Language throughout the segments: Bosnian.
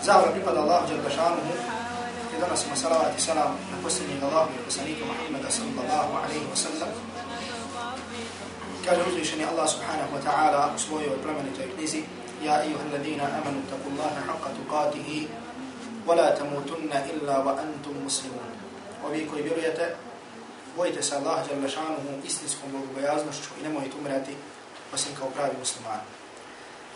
Zahvala pripada Allahu Đerbašanuhu i donosimo salavat i salam na posljednjeg Allahu i poslanika Muhammeda sallallahu alaihi wa sallam. Kaže uzvišeni Allah subhanahu wa ta'ala u svojoj plemenitoj knjizi Ja ijuha alladina amanu taku Allahe haqqa tuqatihi wa la tamutunna illa wa antum muslimun. Ovi koji vjerujete, bojite se Allah Đerbašanuhu istinskom bogobojaznošću i nemojte umrati osim kao pravi muslimani.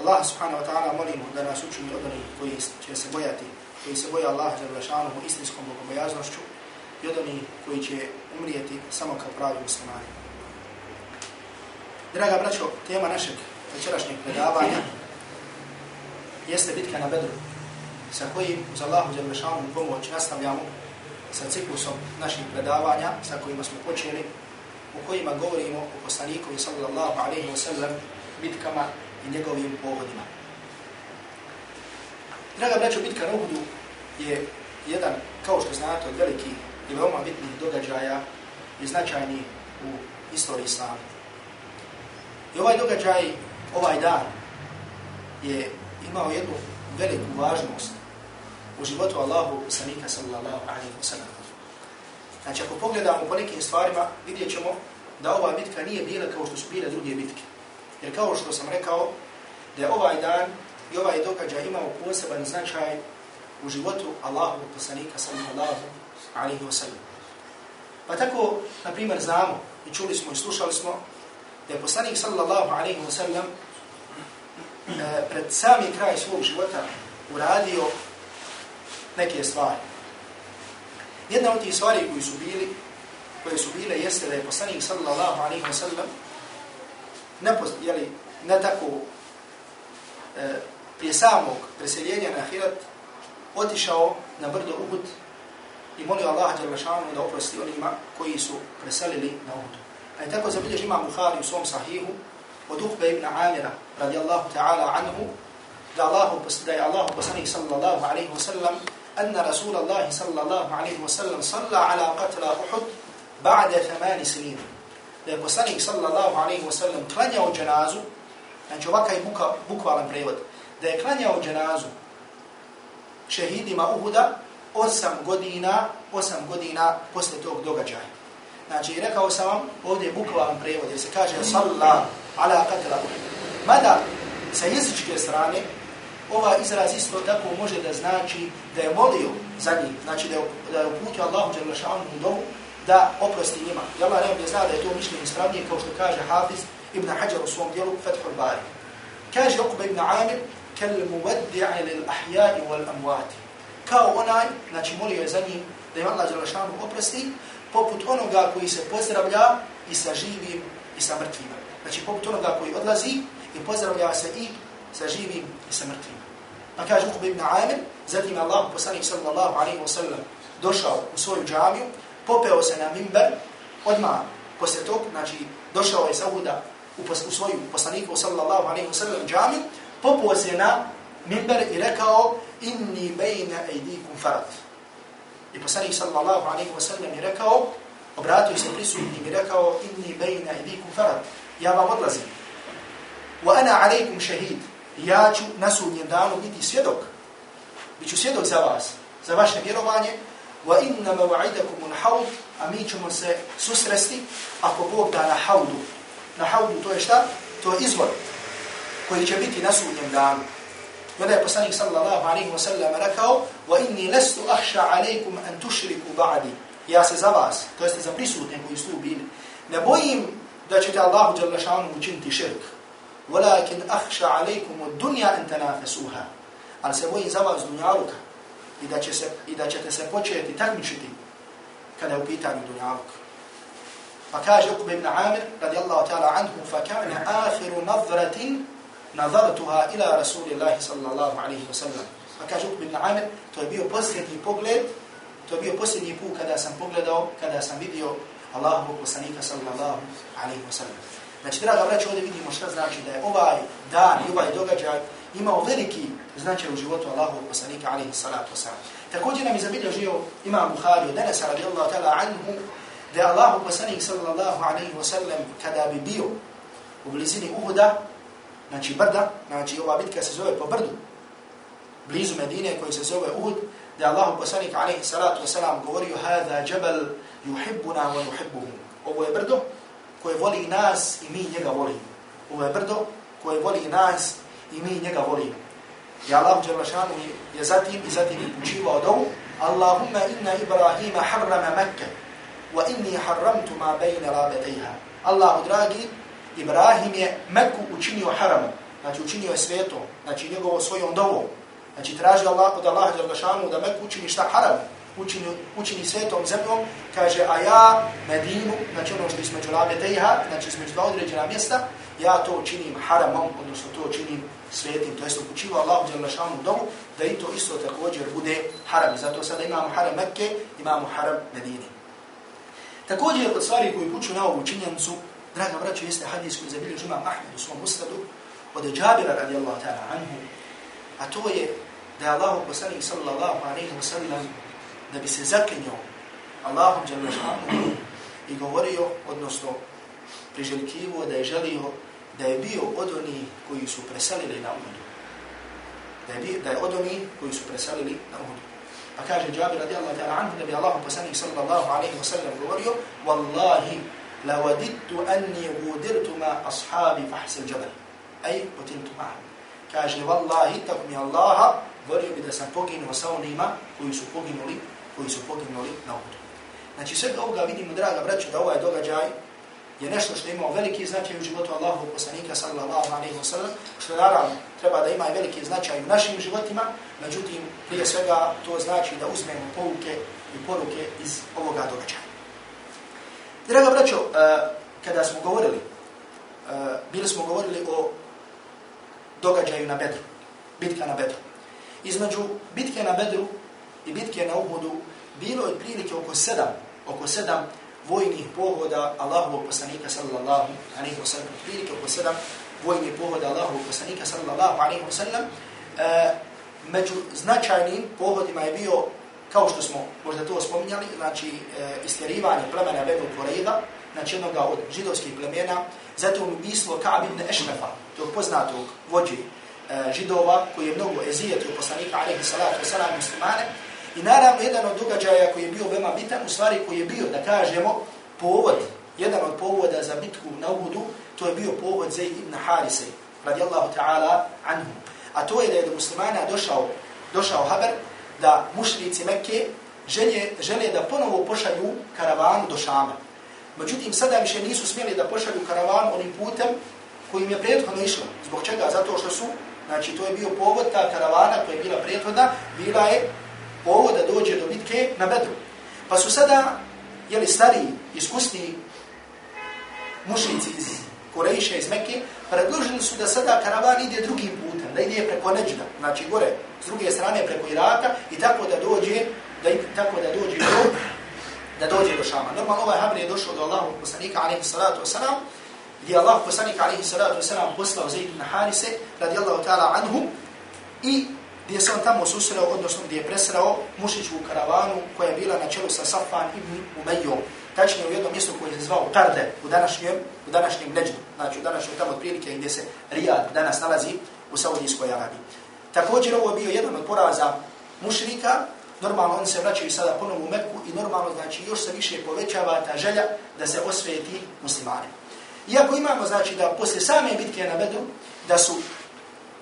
Allah subhanahu wa ta'ala molimo da nas učini od onih koji će se bojati, koji se boja Allaha za vlašanom istinskom bogobojaznošću i od onih koji će umrijeti samo kao pravi muslimani. Draga braćo, tema našeg večerašnjeg predavanja jeste bitka na Bedru, sa kojim uz Allahu za vlašanom pomoć nastavljamo sa ciklusom naših predavanja sa kojima smo počeli, u kojima govorimo o poslanikovi sallallahu alaihi wa sallam bitkama i njegovim pohodima. Draga braćo, bitka na Uhudu je jedan, kao što znate, od veliki i veoma bitnih događaja i značajni u istoriji Islama. I ovaj događaj, ovaj dan, je imao jednu veliku važnost u životu Allahu sanika sallallahu alaihi wa sallam. Znači, ako pogledamo po nekim stvarima, vidjet ćemo da ova bitka nije bila kao što su bile druge bitke. Jer kao što sam rekao, da je ovaj dan i ovaj događaj imao poseban značaj u životu Allahu poslanika sallallahu alaihi wa sallam. Pa tako, na primjer, znamo i čuli smo i slušali smo da je poslanik sallallahu alaihi wa sallam e, pred sami kraj svog života uradio neke stvari. Jedna od tih stvari koji su bili, koje su bile jeste da je poslanik sallallahu alaihi wa sallam ne, jeli, ne tako e, prije samog preseljenja na Ahirat otišao na brdo Uhud i molio Allah Đalešanu da oprosti onima koji su preselili na Uhud. A je tako zabiljež ima Bukhari u svom sahihu od Uhbe ibn Amira radijallahu ta'ala anhu da, Allahu, da je Allah poslanik sallallahu alaihi wa sallam أن رسول الله صلى الله عليه وسلم صلى على قتل أحد بعد ثمان سنين da je poslanik sallallahu alaihi wasallam klanjao dženazu, znači ovakav je buka, bukvalan prevod, da je klanjao dženazu šehidima Uhuda osam godina, osam godina posle tog događaja. Znači, rekao sam vam, ovdje je bukvalan prevod, jer se kaže salla ala katila Mada, sa jezičke strane, ova izraz isto tako može da znači da je molio za njih, znači da je, da je uputio Allahu Đerlašanu u da oprosti njima. I Allah najbolje zna da je to mišljenje ispravnije, kao što kaže Hafiz ibn Hajar u svom dijelu Fethul Bari. Kaže Uqba ibn Amir, kel muwaddi'a lil ahja'i wal amwati. Kao onaj, znači molio je za njim da im Allah Đelešanu oprosti, poput onoga koji se pozdravlja i sa živim i sa mrtvima. Znači poput onoga koji odlazi i pozdravlja se i sa živim i sa mrtvima. Pa kaže Uqba ibn Amir, zatim Allah poslanik sallallahu alaihi wa sallam došao u svoju džamiju, popeo se na mimber, odmah poslije tog, znači došao je Sauda u, u svoju poslaniku sallallahu alaihi wa sallam džami, popeo se na mimber i rekao inni bejna ejdikum farad. I poslanik sallallahu alaihi wa sallam je rekao, obratio se prisutnim i rekao inni bejna ejdikum farad. Ja vam odlazim. Wa ana alaikum šehid. Ja ću na sudnjem danu biti svjedok. Biću svjedok za vas, za vaše vjerovanje, wa inna maw'idakum al-hawd a mi ćemo se susresti ako Bog da na haudu na haudu to je šta? To je izvor koji će biti na sudnjem danu. Kada je poslanik sallallahu alaihi wa sallam rekao wa inni lastu ahša alaikum an tušriku ba'di ja se za vas, to jeste za prisutne koji su bili ne bojim da ćete Allahu jalla učiniti širk. Walakin ahša alaikum od dunja an tanafasuha. Ali se bojim za vas dunjaluka i da, će se, i da ćete se početi takmičiti kada je u pitanju dunjavog. Pa kaže Uqba ibn Amir, radijallahu ta'ala anhu, fa kane ahiru nazratin nazartuha ila Rasulillahi sallallahu alaihi wa sallam. Pa kaže Uqba ibn Amir, to je bio posljednji pogled, to je bio posljednji put kada sam pogledao, kada sam vidio Allahu poslanika sallallahu alaihi wa sallam. Znači, draga braća, ovdje vidimo šta znači da je ovaj dan i ovaj događaj imao veliki značaj u životu Allahu poslanika alaihi salatu wasalam. Također nam je zabilježio imam Buhari od Anasa radijallahu ta'ala anhu da je Allahu poslanik sallallahu alaihi wasallam kada bi bio u blizini Uhuda, znači brda, znači ova bitka se zove po brdu, blizu Medine koji se zove Uhud, da je Allahu poslanik alaihi salatu wasalam govorio hada jabal yuhibbuna wa yuhibbuhu. Ovo je brdo koje voli nas i mi njega volimo. Ovo je brdo koje voli nas i mi njega volimo. I Allah Đerlašanu je zatim i zatim je učivao dovu Allahumma inna Ibrahima harrama Mekke wa inni harramtu ma bejne rabetejha. Allahu dragi, Ibrahim je Mekku učinio haramom, znači učinio je svetom, znači njegovo svojom dovom. Znači traži Allah od Allaha Đerlašanu da Mekku učini šta haram, učini, učini svetom zemljom, kaže, a ja Medinu, znači ono što je između rabetejha, znači između dva određena mjesta, ja to činim haramom, odnosno to činim svetim, to jest upućivo Allahu Đalešanu domu, da i to isto također bude haram. Zato sada imamo haram Mekke, imamo haram Medine. Također od stvari koji puću na ovu činjenicu, draga braćo, jeste hadis koji zabilio žima Ahmed u svom ustadu, od Džabira radijallahu ta'ala anhu, a to je da je Allahu poslanik sallallahu alaihi wa sallam da bi se zakenio Allahom Đalešanu i govorio, odnosno priželjkivo da je želio da je bio od onih koji su preselili na Uhudu. Da je, bio, da je od onih koji su preselili na Uhudu. Pa kaže Džabir radijallahu ta'ala anhu da bi Allah poslanik sallallahu alaihi wa sallam govorio Wallahi la wadidtu anni gudirtu ma ashabi fahsil jabal. Aj, potiltu ma'am. Kaže, Wallahi, tako mi Allaha, govorio bi da sam poginuo sa onima koji su poginuli, koji su poginuli na Uhudu. Znači, sve ovoga vidimo, draga braću, da ovaj događaj je nešto što ima veliki značaj u životu Allahu poslanika sallallahu alejhi ve sallam, što naravno treba da ima veliki značaj u našim životima, međutim prije svega to znači da uzmemo pouke i poruke iz ovoga događaja. Draga braćo, e, kada smo govorili, e, bili smo govorili o događaju na Bedru, bitka na Bedru. Između bitke na Bedru i bitke na Uhudu bilo je prilike oko sedam, oko sedam vojnih pohoda Allahovog poslanika sallallahu alaihi wa sallam. Prilike oko sedam vojnih pohoda Allahovog poslanika sallallahu alaihi wa sallam. E, među značajnim pohodima je bio, kao što smo možda to spominjali, znači e, istjerivanje plemena Benu Korejda, znači jednoga od židovskih plemena, zatim ubistvo Ka'b ibn Ešmefa, tog poznatog vođi e, židova, koji je mnogo ezijetio poslanika alaihi salatu wa sallam muslimane, I naravno, jedan od događaja koji je bio veoma bitan, u stvari koji je bio, da kažemo, povod, jedan od povoda za bitku na Uhudu, to je bio povod Zayd ibn Harise, radijallahu ta'ala anhu. A to je da je do muslimana došao, došao haber da mušrici Mekke želje, žele da ponovo pošalju karavanu do Šama. Međutim, sada više nisu smjeli da pošalju karavanu onim putem kojim je prethodno išlo. Zbog čega? Zato što su, znači to je bio povod, ta karavana koja je bila prethodna, bila je ovo da dođe do bitke na Bedru. Pa su sada, jeli stari, iskusni mušnici iz Korejša, iz Mekke, predložili su da sada karavan ide drugim putem, da ide preko Neđda, znači gore, s druge strane preko Iraka i tako da dođe, da tako da dođe do, da dođe do Šama. Normalno ovaj Habri je došao do Allahu poslanika, alaihi salatu wasalam, gdje Allah poslanik, alaihi salatu wasalam, poslao Zaid ibn Harise, radijallahu ta'ala anhu, i gdje se on tamo susreo, odnosno gdje je presrao mušiću karavanu koja je bila na čelu sa Safan ibn Umeyyom. Tačnije u jednom mjestu koje se zvao Karde u današnjem, u današnjem Neđdu, znači u današnjem tamo otprilike gdje se Rijad danas nalazi u Saudijskoj Arabiji. Također ovo je bio jedan od poraza mušrika, normalno oni se vraćaju sada ponovo u Meku i normalno znači još se više povećava ta želja da se osvijeti muslimani. Iako imamo znači da posle same bitke na Bedru, da su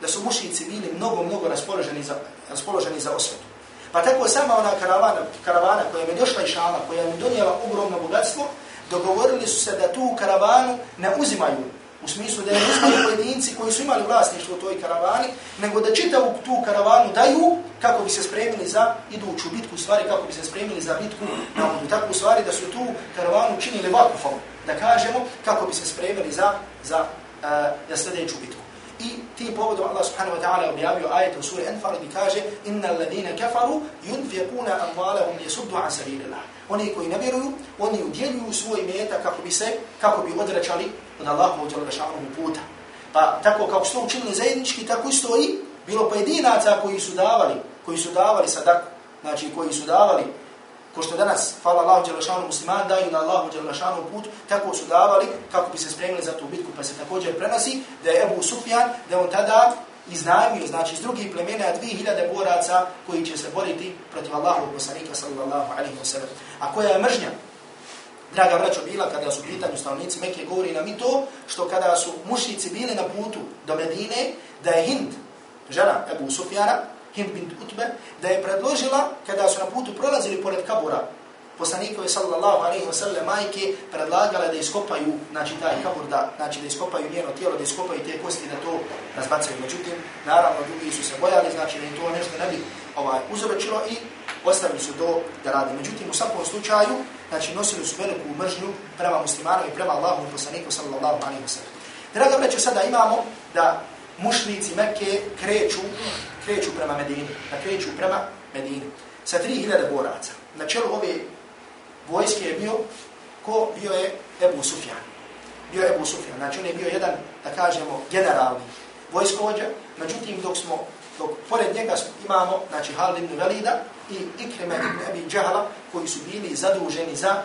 da su mušnici bili mnogo, mnogo raspoloženi za, raspoloženi za osvetu. Pa tako sama ona karavana, karavana koja je došla iz Šama, koja je donijela ogromno bogatstvo, dogovorili su se da tu karavanu ne uzimaju, u smislu da ne uzimaju pojedinci koji su imali vlasništvo u toj karavani, nego da čitavu tu karavanu daju kako bi se spremili za iduću bitku, stvari kako bi se spremili za bitku na ovu. Tako u stvari da su tu karavanu činili vakufom, da kažemo kako bi se spremili za, za, uh, za sljedeću bitku. I ti povodom Allah subhanahu wa ta'ala objavio ajet u suri Enfar gdje kaže Inna alladine kafaru yunfiquna amwalahum yasuddu an sabilillah. Oni koji ne vjeruju, oni udjeljuju svoj meta kako bi se, kako bi odračali od Allahu dželle puta. Pa tako kako su učinili zajednički, tako isto i bilo pojedinaca koji su davali, koji su davali sadak, znači koji su davali ko što danas, hvala Allahu Đelešanu muslimani daju na Allahu Đelešanu put, tako su davali kako bi se spremili za tu bitku, pa se također prenosi da je Ebu Sufjan, da on tada iznajmio, znači iz drugih plemena, 2000 boraca koji će se boriti protiv Allahu poslanika sallallahu alaihi wa sallam. A koja je mržnja? Draga braćo, bila kada su pitanju stavnici Mekke, govori nam i to, što kada su mušnici bili na putu do Medine, da je Hind, žena Ebu Sufjana, Hind bint Utbe, da je predložila, kada su na putu prolazili pored kabura, poslanikove sallallahu alaihi wa sallam majke predlagala da iskopaju, znači taj kabur, da, znači da iskopaju njeno tijelo, da iskopaju te kosti, da to razbacaju. Međutim, naravno, drugi su se bojali, znači da im to nešto ne bi ovaj, uzoročilo i ostavili su to da rade. Međutim, u svakom slučaju, znači nosili su veliku mržnju prema muslimanom i prema Allahom i poslaniku sallallahu alaihi wa sallam. Draga breću, sada imamo da mušnici Mekke kreću, kreću prema Medini, da kreću prema Medini sa 3000 boraca. Na čelu ove vojske je bio, ko bio je Ebu Sufjan. Bio je Ebu Sufjan, znači on je bio jedan, da kažemo, generalni vojskovođa, međutim dok smo, dok pored njega imamo, znači Halid ibn Velida i Ikrime ibn Ebi Džahala, koji su bili zaduženi za,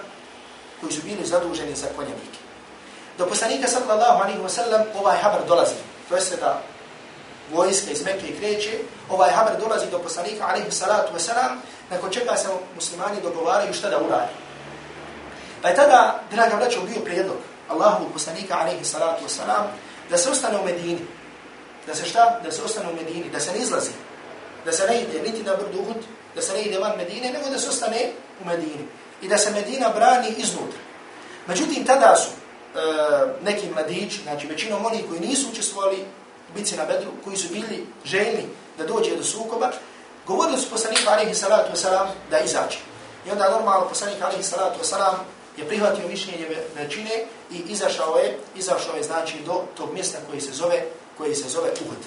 koji su bili zaduženi za konjavike. Do poslanika sallallahu alaihi wa sallam ovaj habar dolazi, to jeste da vojska iz Mekke kreće, ovaj haber dolazi do poslanika alaihi salatu wasalam, nakon čega se muslimani dogovaraju šta da uradi. Pa je tada, draga braćo, bio prijedlog Allahu poslanika, alaihi salatu wasalam, da se ostane u Medini. Da se šta? Da se ostane u Medini, da se ne izlazi. Da se ne ide niti na brdu Uhud, da se ne ide van Medine, nego da se ostane u Medini. I da se Medina brani iznutra. Međutim, tada su E, neki mladić, znači većinom oni koji nisu učestvovali bici na Bedru, koji su bili željni da dođe do sukoba, govorili su poslanika, alihi salatu wasalam, da izađe. I onda normalno poslanik, alihi salatu wasalam, je prihvatio mišljenje većine i izašao je, izašao je znači do tog mjesta koji se zove, koji se zove Uhud.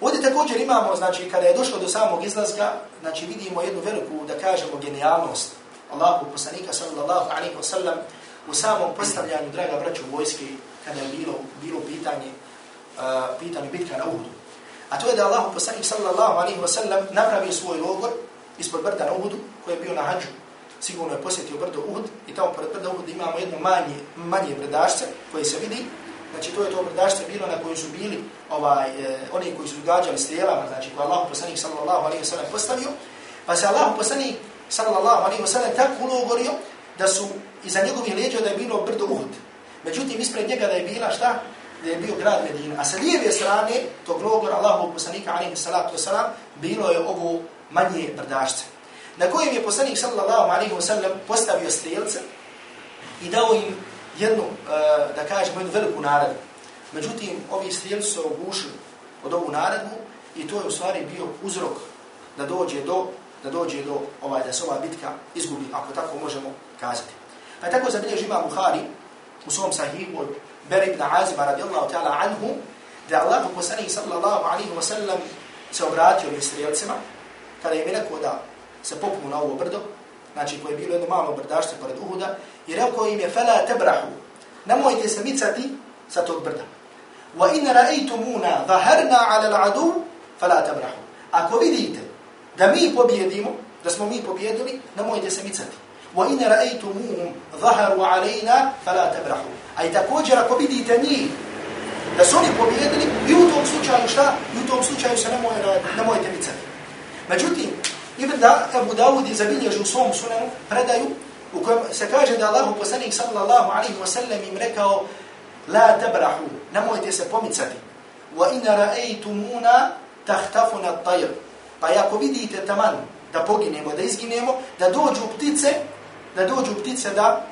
Ovdje također imamo, znači, kada je došlo do samog izlazga, znači, vidimo jednu veliku, da kažemo, genijalnost Allahu poslanika, sallallahu alaihi wa sallam, u samom postavljanju, draga braću, vojske, kada je bilo, bilo pitanje, uh, pitanje bitka na Uhudu. A to je da Allahu poslanik, sallallahu alaihi wa sallam, napravio svoj logor ispod brda na Uhudu, koji je bio na hađu, sigurno je posjetio brdo Uhud i tamo pored brda Uhud imamo jedno manje, manje brdašce koje se vidi. Znači to je to brdašce bilo na kojoj su bili ovaj, eh, oni koji su gađali strijelama, znači koje Allah poslanik sallallahu alaihi wa sallam postavio. Pa se Allah poslanik sallallahu alaihi wa sallam tako ulogorio da su iza njegovih leđa da je bilo brdo Uhud. Međutim, ispred njega da je bila šta? Da je bio grad Medina. A sa lijeve strane tog logora Allahovog poslanika alaihi salatu wasalam, bilo je ovo manje brdašce na kojem je poslanik sallallahu alaihi wa sallam postavio strelce i dao im jednu, eh, da kažemo, jednu veliku naredbu. Međutim, ovi strelci su ogušili od ovu naredbu i to je u stvari bio uzrok da dođe do da dođe do ovaj da se ova bitka izgubi, ako tako možemo kazati. Pa je tako zabilježi ima Buhari u svom sahihu od Ber ibn Aziba radijallahu ta'ala anhu da Allah poslanik sallallahu alaihi wa sallam se obratio ovim strijelcima kada je mi rekao da se popnu na ovo brdo, znači koje je bilo jedno malo brdašce pored Uhuda, i rekao im je, fela tebrahu, nemojte se micati sa tog brda. Wa in ra'aytumuna dhaharna 'ala al-'adu fala tabrahu. Ako vidite da mi pobjedimo, da smo mi pobjedili, nemojte se micati. Wa in ra'aytumuhum dhaharu 'alayna fala tabrahu. Aj također ako vidite njih da su oni pobjedili, i u tom slučaju šta? I u tom slučaju se nemojte, nemojte micati. Međutim, Ibn da, Abu Dawud je zabilježio u svom sunanu predaju u kojem se kaže da Allahu poslanik sallallahu alaihi wa sallam im rekao La tabrahu, nemojte se pomicati. Wa ina ra'aytumuna tahtafuna tajr. Pa ako vidite taman da poginemo, da izginemo, da dođu ptice, da dođu ptice da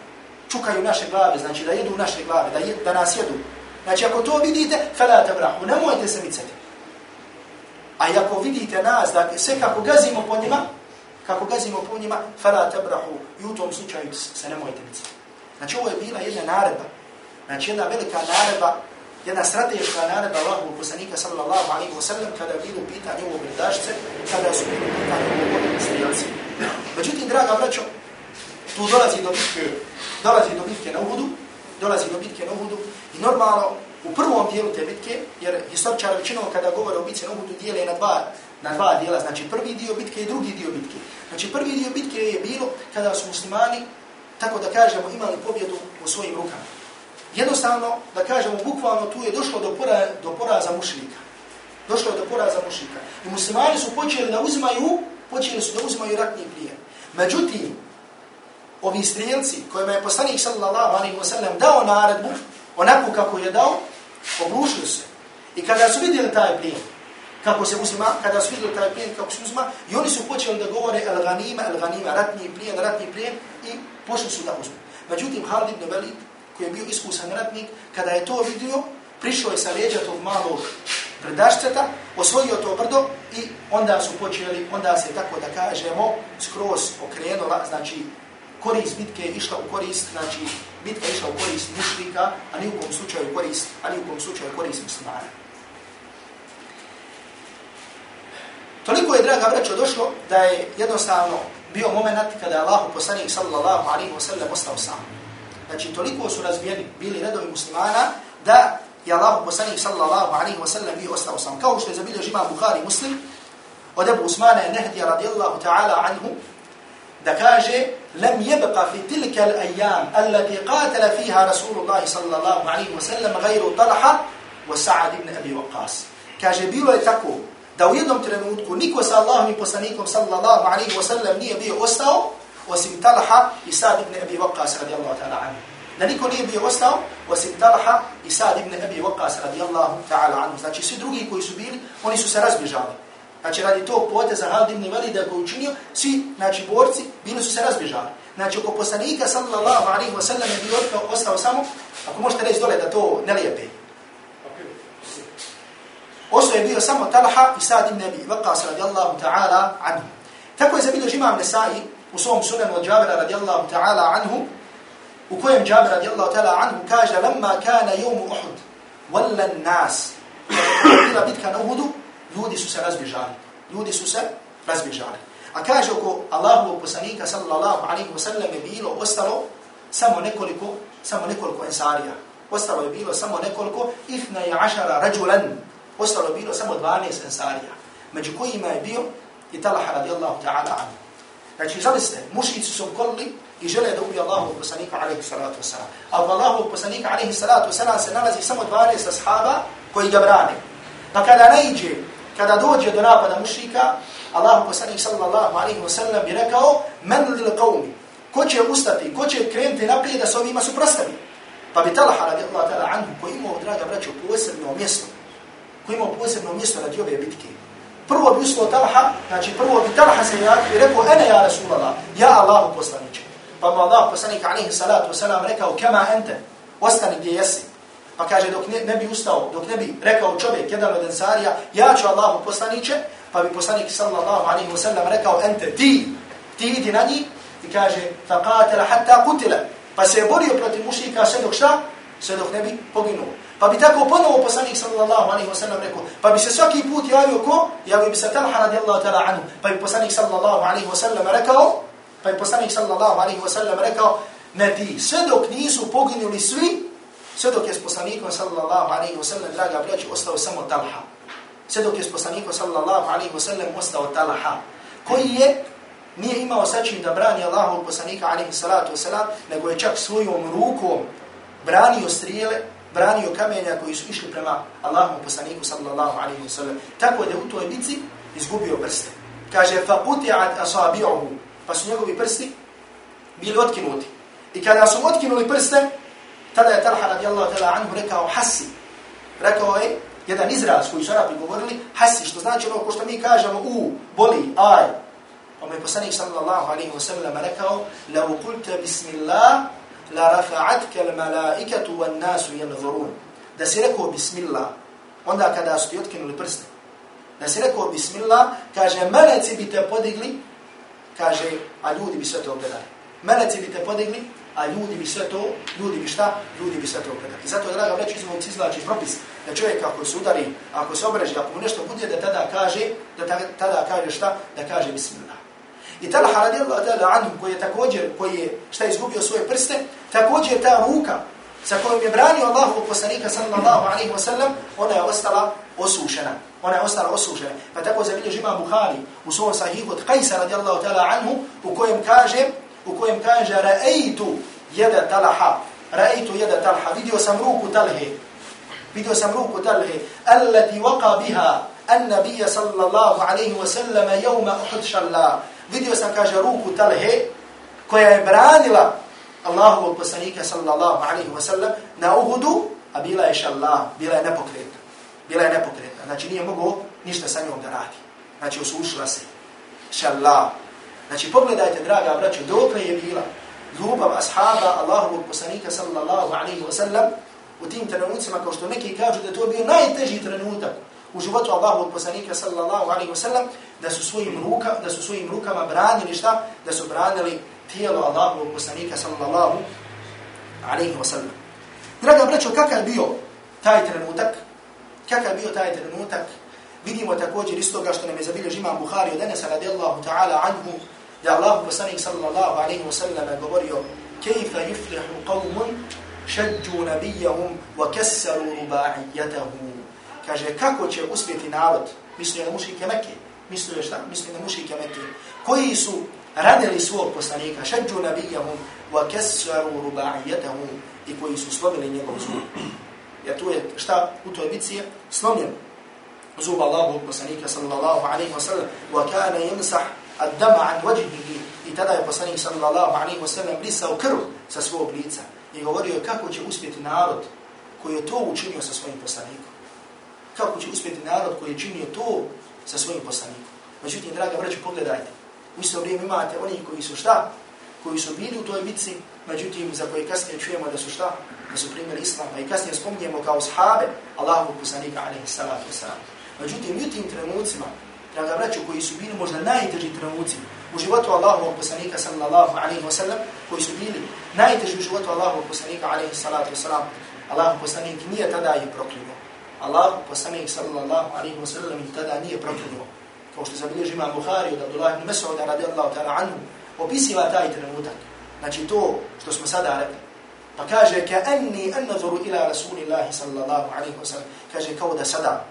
čukaju naše glave, znači da jedu naše glave, da, je, da nas jedu. Znači ako to vidite, fala tabrahu, nemojte se micati. A ako vidite nas, da sve kako gazimo po njima, kako gazimo po njima, fala tabrahu, i u tom slučaju se nemojte micati. Znači ovo je bila jedna naredba, znači jedna velika naredba, jedna strateška naredba Allahu poslanika sallallahu alaihi wa sallam, kada je bilo pitanje ovog redašce, kada su bilo pitanje ovog strijelci. Međutim, draga braćo, tu dolazi do bitke, dolazi do bitke na Uhudu, dolazi do bitke na Uhudu, i normalno, u prvom dijelu te bitke, jer historičar većinom kada govore o bitci na Uhudu dijele na dva, na dva dijela, znači prvi dio bitke i drugi dio bitke. Znači prvi dio bitke je bilo kada su muslimani, tako da kažemo, imali pobjedu u svojim rukama. jednostavno, da kažemo, bukvalno tu je došlo do, pora, do poraza mušlika. Došlo je do poraza mušlika. I muslimani su počeli da uzimaju, počeli su da uzimaju ratni plijen. Međutim, ovi strijelci kojima je poslanik sallallahu alaihi wasallam dao naredbu, onako kako je dao, obrušili se. I kada su vidjeli taj plijen, kako se uzima, kada su vidjeli taj plijen kako se uzima, i oni su počeli da govore el ganima, el ganima, ratni plijen, ratni plijen, i pošli su da uzmu. Međutim, Halid ibn Velid, koji je bio iskusan ratnik, kada je to vidio, prišao je sa leđa tog malog brdašceta, osvojio to brdo i onda su počeli, onda se tako da kažemo, skroz okrenula, znači korist bitke je išla u korist, znači bitka je išla u korist mušlika, a ni u kom slučaju korist, a ni u kom slučaju korist muslimana. Toliko je, draga braćo, došlo da je jednostavno bio moment kada je Allah poslanik sallallahu alaihi wa sallam ostao sam. Znači, toliko su razbijeni, bili redovi muslimana, da je Allah poslanik sallallahu alaihi wa sallam bio ostao sam. Kao što je zabilio žima Bukhari muslim, od Ebu Usmana je Nehdija radijallahu ta'ala anhu, دكاجي لم يبقى في تلك الأيام التي قاتل فيها رسول الله صلى الله عليه وسلم غير طلحة وسعد بن أبي وقاص. كاجي بيلو يتكو دو يدوم ترنوتكو نيكو سال الله ميبوسانيكم صلى الله عليه وسلم نيه بيه أستو وسم طلحة إساد بن أبي وقاص رضي الله تعالى عنه. نيكو نيه بيه أستو وسم طلحة إساد بن أبي وقاص رضي الله تعالى عنه. ذاتي سيدروكي كويسو بيل ونسو سرز بجانب Znači, radi tog poteza Halid ibn Valida koji učinio, svi, znači, borci, bili su se razbježali. Znači, oko poslanika, sallallahu alaihi wa sallam, je bio ostao samo, ako možete reći dole da to ne lijepe. Oso je bio samo Talha i Sad ibn Abi Waqas radijallahu ta'ala anhu. Tako je zabilo imam Nesai u svom sunanu od Jabira radijallahu ta'ala anhu, u kojem Jabir radijallahu ta'ala anhu kaže, lamma kana jomu Uhud, wallan nas, kada je bila bitka na Uhudu, ljudi su se razbježali. Ljudi su se razbježali. A kaže oko Allahu poslanika sallallahu alaihi wa sallam je bilo ostalo samo nekoliko, samo nekoliko ensarija. Ostalo je bilo samo nekoliko ifna i ašara rađulan. Ostalo je bilo samo 12 ensarija. Među kojima je bio i Talaha radijallahu ta'ala anhu. Znači, zaviste, mušici su kolili i žele da ubije Allahu poslanika alaihi salatu wasalam. A u Allahu poslanika alaihi salatu wasalam se nalazi samo 12 ashaba koji ga brane. Pa kada ne iđe kada dođe do napada mušrika, Allah poslanik sallallahu alaihi wa sallam bi rekao, men lil qawmi, ko će ustati, ko će krenuti naprijed da se ovima suprostavi. Pa bi Talaha radijallahu ta'ala anhu, koji imao, draga braćo, posebno mjesto, koji imao posebno mjesto radi ove bitke. Prvo bi ustao Talaha, znači prvo bi Talaha se ja i rekao, ene ja Rasulallah, ja Allahu poslaniče. Pa mu Allah poslanik alaihi salatu wa sallam rekao, kema ente, ostani gdje jesi. Pa kaže, dok ne, ne bi ustao, dok ne bi rekao čovjek, jedan od ensarija, ja ću Allahu poslaniće, pa bi poslanik sallallahu alaihi wa sallam rekao, ente, ti, ti idi na njih, i kaže, faqatila hatta kutila, pa se je borio protiv mušika sve dok šta? Sve dok ne bi poginuo. Pa bi tako ponovo poslanik sallallahu alaihi wa sallam rekao, pa bi se svaki put javio ko? Javio bi se talha radijallahu ta'ala anhu, pa bi poslanik sallallahu alaihi wa sallam rekao, pa bi poslanik sallallahu alaihi wa sallam rekao, ne ti, sve dok nisu poginuli svi, Sve dok je s poslanikom sallallahu alaihi wa sallam, draga braći, ostao samo Talha. Sve dok je s poslanikom sallallahu alaihi wa sallam, ostao Talha. Koji je, nije imao sačin da brani Allahu poslanika alaihi salatu wasallam, nego je čak svojom rukom branio strijele, branio kamenja koji su išli prema Allahovom poslaniku sallallahu alaihi wa sallam. Tako da u toj bici izgubio prste. Kaže, fa uti'at asabi'uhu, pa su njegovi prsti bili otkinuti. I kada su otkinuli prste, tada je Talha radijallahu ta'la anhu rekao hasi. Rekao je jedan izraz koji su Arabi govorili, hasi, što znači ono ko što mi kažemo u, boli, aj. Pa mi poslanik sallallahu alaihi wa sallam rekao, lau kulta bismillah, la rafa'atke al malaikatu wan nasu yanzurun. Da si rekao bismillah, onda kada su ti otkinuli prste, da si rekao bismillah, kaže, meleci bi te podigli, kaže, a ljudi bi sve to gledali. Meleci bi te podigli, a ljudi bi sve to, ljudi bi šta? Ljudi bi sve to predali. I zato, draga već vreći, izvojic izlači propis da čovjek ako se udari, ako se obreži, ako mu nešto bude, da tada kaže, da tada kaže šta? Da kaže bismillah. I Talha radijallahu ta'ala anhu, koji je također, koji je šta izgubio svoje prste, također ta ruka sa kojom je branio Allahu poslanika sallallahu alaihi wa sallam, ona je ostala osušena. Ona je ostala osušena. Pa tako zabilježi ima Buhari u svom sahihu od Qajsa radijallahu ta'ala anhu, u kojem kaže, u kojem kaže ra'aytu yada talaha raitu jeda talha, vidio sam ruku talhe, vidio sam ruku talhe, allati waka biha, an nabija sallallahu alaihi wa sallam jevma uhud šalla. Vidio sam, kaže, ruku talhe, koja je branila Allahovog poslanika sallallahu alaihi wa sallam na uhudu, a bila je šalla, bila je nepokretna. Bila je nepokretna, znači nije mogao ništa sa njom da radi. Znači osušila se. shalla Znači pogledajte, draga braćo, dokle je bila ljubav ashaba Allahovog poslanika sallallahu alaihi wa sallam u tim trenucima, kao što neki kažu da to bio najteži trenutak u životu Allahovog poslanika sallallahu alaihi wa sallam, da su svojim, ruka, da su svojim rukama branili šta? Da su branili tijelo Allahovog poslanika sallallahu alaihi wa sallam. Draga braćo, kakav je bio taj trenutak? Kakav je bio taj trenutak? Vidimo također iz toga što nam je zabilježi imam Bukhari od Anasa radijallahu ta'ala anhu, da Allah poslanik sallallahu alaihi wa sallam govorio kejfa yuflihu qawmun šadju nabijahum wa kesaru ruba'ijatahu. Kaže, kako će uspjeti narod, mislio na mušike Mekke, mislio šta, mislio na mušike Mekke, koji su radili svog poslanika, šadju nabijahum wa kesaru ruba'ijatahu i koji su slomili njegov zub. Jer tu je šta u toj bitci je slomljen zub Allahu poslanika sallallahu alaihi wa sallam wa kana yamsah ad-dama an wajhihi i tada je poslanik sallallahu alaihi wa sallam brisao krv sa svog lica i govorio kako će uspjeti narod koji je to učinio sa svojim poslanikom. Kako će uspjeti narod koji je činio to sa svojim poslanikom. Međutim, draga braću, pogledajte. U isto vrijeme imate oni koji su šta? Koji su bili u toj bitci, međutim, za koje kasnije čujemo da su šta? Da su primjeri islama i kasnije spominjemo kao sahabe Allahu poslanika alaihi salatu wasalam. Međutim, u tim trenucima, draga braću, koji su bili možda najteži trenuci u životu Allahovog poslanika sallallahu alaihi wa sallam, koji su bili najteži u životu Allahovog poslanika alaihi salatu wa sallam, Allahov poslanik nije tada i proklinuo. Allahov poslanik sallallahu alaihi wa sallam ih tada nije proklinuo. Kao što zabilježi imam Bukhari od Abdullah ibn Mas'uda radijallahu ta'ala anhu, opisiva taj trenutak. Znači to što smo sada rekli. Pa kaže, ka anni annadhuru ila rasulillahi sallallahu alaihi wa sallam. Kaže, kao da sada,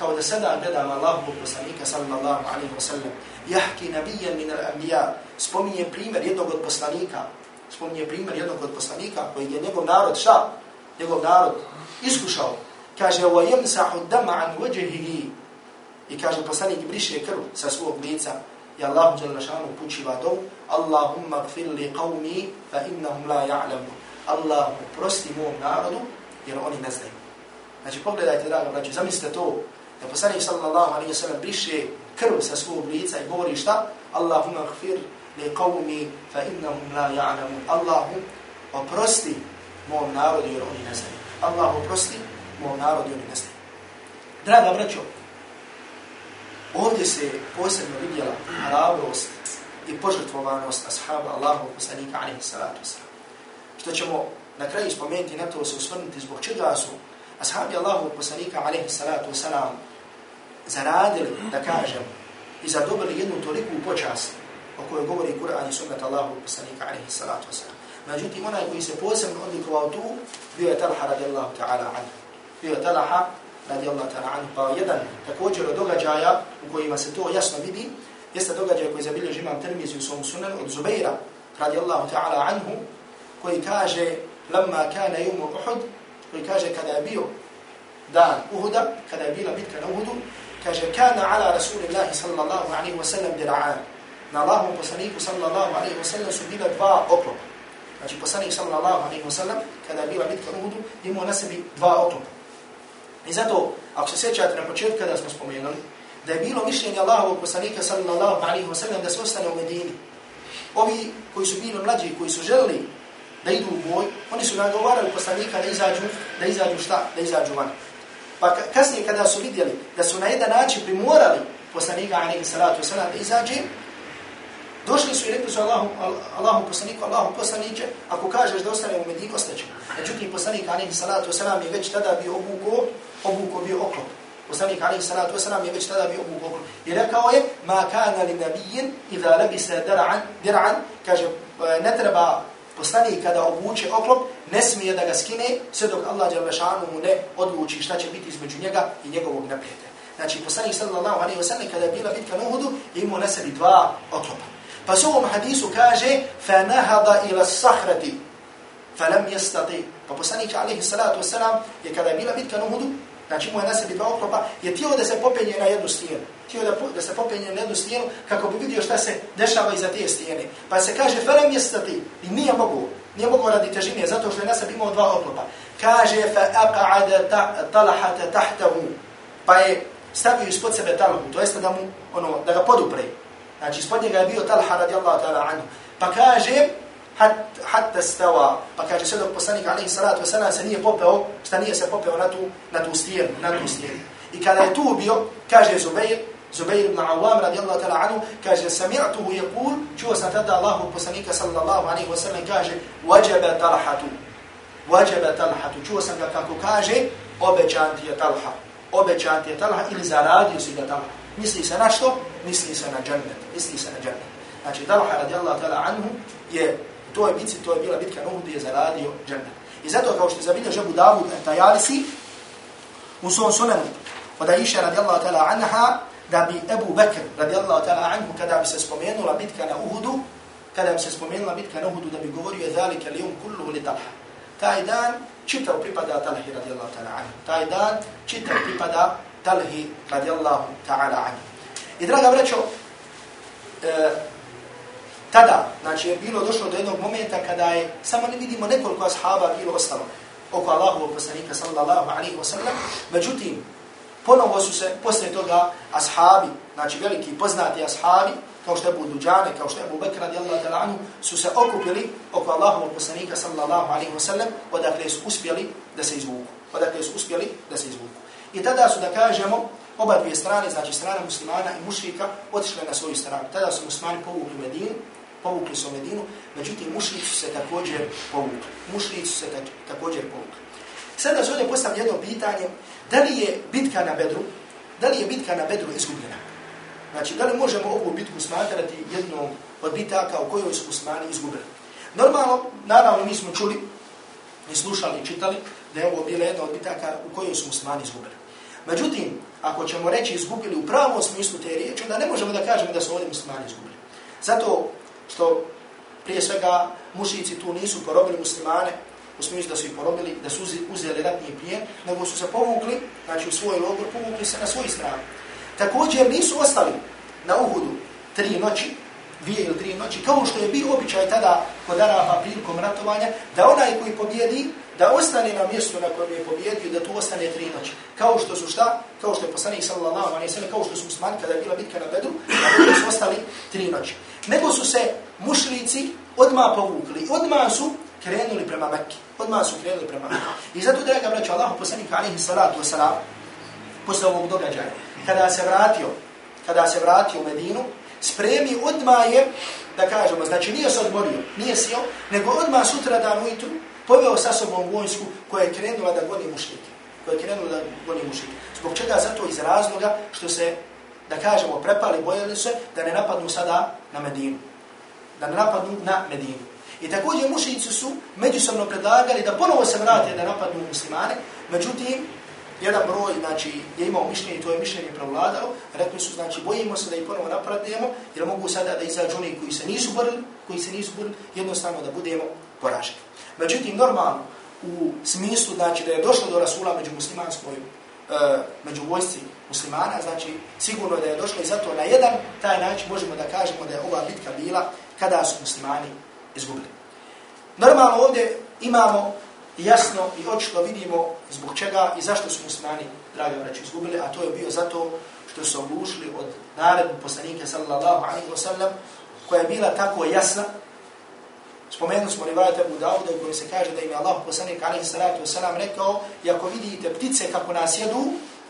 kao da sada gledam Allahu poslanika sallallahu alaihi wa sallam, jahki nabijen min al-anbiya, spominje primjer jednog od poslanika, spominje primjer jednog od poslanika koji je njegov narod šta? Njegov narod iskušao. Kaže, wa yamsahu dama an wajhihi. I kaže, poslanik briše krv sa svog lica. I Allahu jalla šanu pučiva dom, Allahumma gfir li qavmi, fa innahum la ja'lamu. Allahu prosti mom narodu, jer oni ne znaju. Znači, pogledajte, draga braću, zamislite to, da poslanik sallallahu alaihi wa sallam briše krv sa svog lica i govori šta? Allahumma gfir li qawmi fa innahum la ya'lamu. Allahu oprosti mom narodu jer oni ne znaju. Allah oprosti mom narodu jer oni ne znaju. Draga braćo, ovdje se posebno vidjela hrabrost i požrtvovanost ashaba Allahu poslanika alaihi salatu wasalam. Što ćemo na kraju spomenuti, na to se usvrnuti zbog čega su ashabi Allahu poslanika alaihi salatu wasalam zaradili, da kažem, i zadobili jednu toliku počast o kojoj govori Kur'an i sunnet Allahu poslanika alaihi salatu wasalam. Međutim, onaj koji se posebno odlikovao tu, bio je Talha radijallahu ta'ala anhu. Bio je Talha radijallahu ta'ala anhu. Pa jedan također od događaja u kojima se to jasno vidi, jeste događaj koji zabilje imam termizi u svom sunanu od Zubeira radijallahu ta'ala anhu, koji kaže, lamma kana jumu Uhud, koji kaže kada je bio dan Uhuda, kada je bila bitka na Uhudu, kaže kana ala rasulillahi sallallahu alaihi wa sallam dira'an. Na Allahom poslaniku sallallahu alaihi wa sallam su bila dva oklopa. Znači poslanik sallallahu alaihi wa sallam kada je bila bitka Uhudu imao na sebi dva oklopa. I zato, ako se sjećate na početku kada smo spomenuli, da je bilo mišljenje Allahovog poslanika sallallahu alaihi wa sallam da se ostane u Medini. Ovi koji su bili mlađi, koji su želili da idu u boj, oni su nagovarali poslanika da izađu, da izađu šta? Da izađu van. Pa kasnije kada su vidjeli da su na jedan način primorali poslanika alaihi salatu wasalam da izađe, došli su i rekli su Allahu, Allahu poslaniku, Allahu poslaniće, ako kažeš da ostane u Medinu, ostaće. Međutim, poslanik alaihi salatu wasalam je već tada bio obuko, obuko bio oklop. Poslanik alaihi salatu wasalam je već tada bio obuko oklop. I rekao je, ma kana li nabijin, idha labise dir'an, dir'an, kaže, ne treba poslanik kada obuče oklop, ne smije da ga skine, sve dok Allah Đalešanu mu ne odluči šta će biti između njega i njegovog neprijete. Znači, poslanik sallallahu alaihi wa sallam, kada je bila bitka na Uhudu, imao na sebi dva oklopa. Pa s ovom hadisu kaže, فَنَهَدَ إِلَى السَّحْرَةِ falam yastati. Pa poslanik alejhi salatu vesselam je kada je bila bitka na Uhudu, znači mu je na sebi dva oklopa, je tijelo da se popenje na jednu stijenu. Tijelo da, da se popenje na jednu stijenu kako bi vidio šta se dešava iza te stijene. Pa se kaže falam yastati i nije mogu, nije mogu radi težine zato što je na sebi imao dva oklopa. Kaže fa ta, talahata tahtahu. Pa je stavio ispod sebe talhu, to jeste da mu ono da ga podupre. Znači ispod njega je bio Talha radijallahu ta'ala anhu. Pa kaže hatta stava, pa kaže sve dok poslanik alaihi salatu wasalam se nije popeo, šta nije se popeo na tu, na tu stijenu, na tu stijenu. I kada je tu bio, kaže Zubair, Zubair ibn Awam radijallahu ta'ala anhu, kaže sami'tuhu yaqul, čuo sam tada Allahu poslanika sallallahu alaihi wasallam kaže wajaba talhatu. Wajaba talhatu. Čuo sam ga kako kaže obećan ti je Talha. Obećan ti je Talha ili zaradio si ga Talha. Misli se na što? Misli se na džennet. Misli se na džennet. Znači, Talha radijallahu ta'ala anhu je to je bitci, to je bila bitka Nuhu gdje je zaradio džennet. I zato kao što je zabilje žebu Davud Tajalisi u svom sunanu od Aisha radijallahu ta'ala anha da bi Ebu Bekr radijallahu ta'ala anhu kada bi se spomenula bitka na Uhudu kada bi se spomenula bitka na Uhudu da bi govorio je zalike li um kulluhu li Talha. Taj dan čitav pripada Talhi radijallahu ta'ala anhu. Taj dan čitav pripada Talhi radijallahu ta'ala anhu. I draga vrećo, e, tada, znači je bilo došlo do jednog momenta kada je samo ne vidimo nekoliko ashaba bilo ostalo oko Allahu poslanika sallallahu alaihi wa sallam, međutim, ponovo su se posle toga ashabi, znači veliki poznati ashabi, kao što je Abu Duđane, kao što je Abu Bekra radijallahu ta'ala anhu, su se okupili oko Allahu poslanika sallallahu alaihi wa sallam, odakle su uspjeli da se izvuku. Odakle su uspjeli da se izvuku. I tada su, da kažemo, oba dvije strane, znači strana muslimana i mušrika, otišle na svoju stranu. Tada su muslimani povukli Medinu, povukli su Medinu, međutim mušlici su se također povukli. Mušlici su se također povukli. Sada se ovdje postavlja jedno pitanje, da li je bitka na Bedru, da li je bitka na Bedru izgubljena? Znači, da li možemo ovu bitku smatrati jednom od bitaka u kojoj su muslimani izgubili? Normalno, naravno, mi smo čuli, i slušali i čitali, da je ovo bila jedna od bitaka u kojoj su muslimani izgubili. Međutim, ako ćemo reći izgubili u pravom smislu te riječi, onda ne možemo da kažemo da su ovdje muslimani izgubili. Zato što prije svega mušici tu nisu porobili muslimane, u smislu da su ih porobili, da su uzeli ratni plijen, nego su se povukli, znači u svoj logor, povukli se na svoj stranu. Također nisu ostali na Uhudu tri noći, dvije ili tri noći, kao što je bio običaj tada kod Araba prilikom ratovanja, da onaj koji pobjedi, da ostane na mjestu na kojem je pobjedio, da tu ostane tri noći. Kao što su šta? Kao što je poslanik sallallahu alaihi sallam, kao što su musmani kada je bila bitka na Bedru, da su ostali tri noći. Nego su se mušlici odma povukli, odma su krenuli prema Mekke. Odma su krenuli prema Mekke. I zato, draga braća, Allah poslanik alaihi sallatu wasalam, posle ovog događaja, kada se vratio, kada se vratio u Medinu, spremi odma je, da kažemo, znači nije se odmorio, nije sio, nego odma sutra dan ujutru poveo sa sobom vojsku koja je krenula da goni mušlike. Koja je krenula da goni mušlike. Zbog čega? Zato iz razloga što se, da kažemo, prepali, bojali se da ne napadnu sada na Medinu. Da ne napadnu na Medinu. I također mušici su međusobno predlagali da ponovo se vrate da napadnu muslimane, međutim, jedan broj, znači, je imao mišljenje, to je mišljenje prevladao, rekli su, znači, bojimo se da ih ponovo napadnemo, jer mogu sada da izađu oni koji se nisu borili, koji se nisu borili, jednostavno da budemo poraženi. Međutim, normalno, u smislu, znači, da je došlo do rasula među muslimanskoj, E, među vojsci muslimana, znači, sigurno da je došlo i zato na jedan taj način možemo da kažemo da je ova bitka bila kada su muslimani izgubili. Normalno ovdje imamo jasno i očito vidimo zbog čega i zašto su muslimani, dragi vraći, izgubili, a to je bio zato što su oglušili od naredbu poslanike sallallahu alaihi wa sallam, koja je bila tako jasna, Spomenuli smo rivajat Abu Dauda u kojem se kaže da im je Allah poslanik alaihi salatu wasalam rekao i ako vidite ptice kako nas jedu,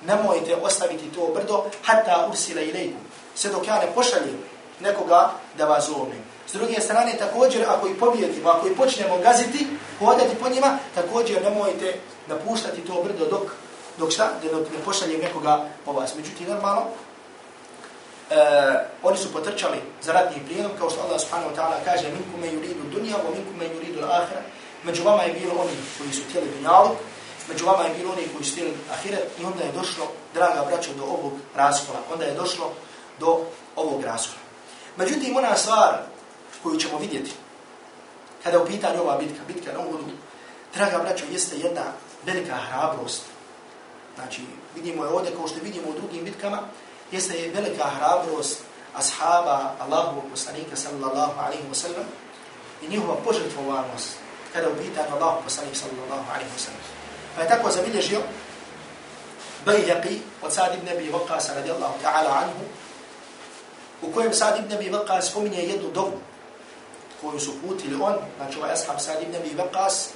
nemojte ostaviti to brdo hatta ursila ilaikum. Sve dok ja ne pošaljem nekoga da vas zove. S druge strane, također, ako i pobijedimo, ako i počnemo gaziti, hodati po njima, također nemojte napuštati to brdo dok, dok šta, dok ne pošaljem nekoga po vas. Međutim, normalno, uh, oni su potrčali za ratni prijedom, kao što Allah subhanahu wa ta'ala kaže minkum me yuridu dunja, o minkum me yuridu l'ahira. Među vama je bilo oni koji su htjeli dunjalu, među vama je bilo oni koji su htjeli ahiret i onda je došlo, draga braćo, do ovog raskola. Onda je došlo do ovog raskola. Međutim, ona stvar koju ćemo vidjeti, kada je u pitanju ova bitka, bitka na uvodu, draga braćo, jeste jedna velika hrabrost. Znači, vidimo je ovdje, kao što vidimo u drugim bitkama, jeste je velika hrabrost ashaba Allahu poslanika sallallahu alaihi wa sallam i njihova požrtvovanost kada je u pitanju Allahu poslanika sallallahu alaihi wa sallam. Pa je tako zabilježio Bayhaqi od Sa'd ibn Abi Waqqas radijallahu ta'ala anhu u kojem Sa'd ibn Abi Waqqas spominje jednu dobu koju su putili on, znači ovaj ashab Sa'd ibn Abi Waqqas